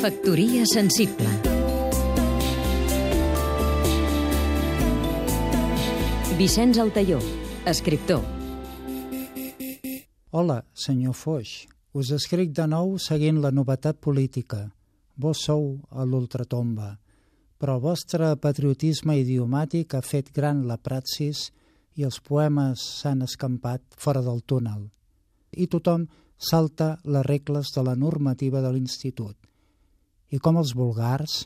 Factoria sensible Vicenç Altaió, escriptor Hola, senyor Foix. Us escric de nou seguint la novetat política. Vos sou a l'ultratomba, però el vostre patriotisme idiomàtic ha fet gran la praxis i els poemes s'han escampat fora del túnel. I tothom salta les regles de la normativa de l'institut. I com els vulgars,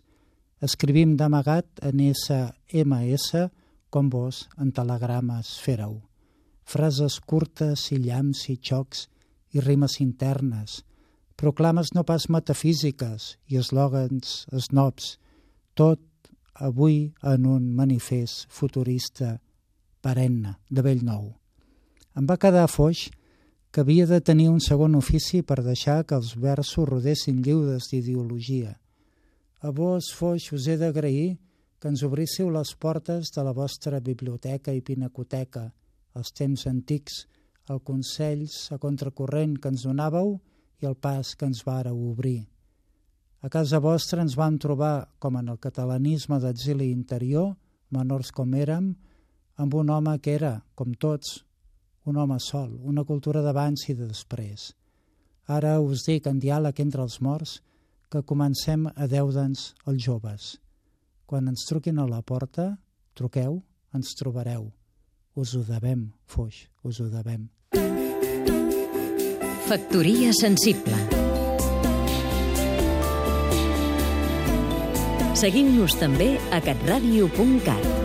escrivim d'amagat en SMS com vos en telegrames fèreu frases curtes i llamps i xocs i rimes internes, proclames no pas metafísiques i eslògans snobs, tot avui en un manifest futurista perenne, de vell nou. Em va quedar foix que havia de tenir un segon ofici per deixar que els versos rodessin lliudes d'ideologia. A vos, Foix, us he d'agrair que ens obríssiu les portes de la vostra biblioteca i pinacoteca, els temps antics, el consells a contracorrent que ens donàveu i el pas que ens vàreu obrir. A casa vostra ens vam trobar, com en el catalanisme d'exili interior, menors com érem, amb un home que era, com tots, un home sol, una cultura d'abans i de després. Ara us dic en diàleg entre els morts que comencem a deure'ns els joves. Quan ens truquin a la porta, truqueu, ens trobareu. Us ho devem, Foix, us ho devem. Factoria sensible Seguim-nos també a catradio.cat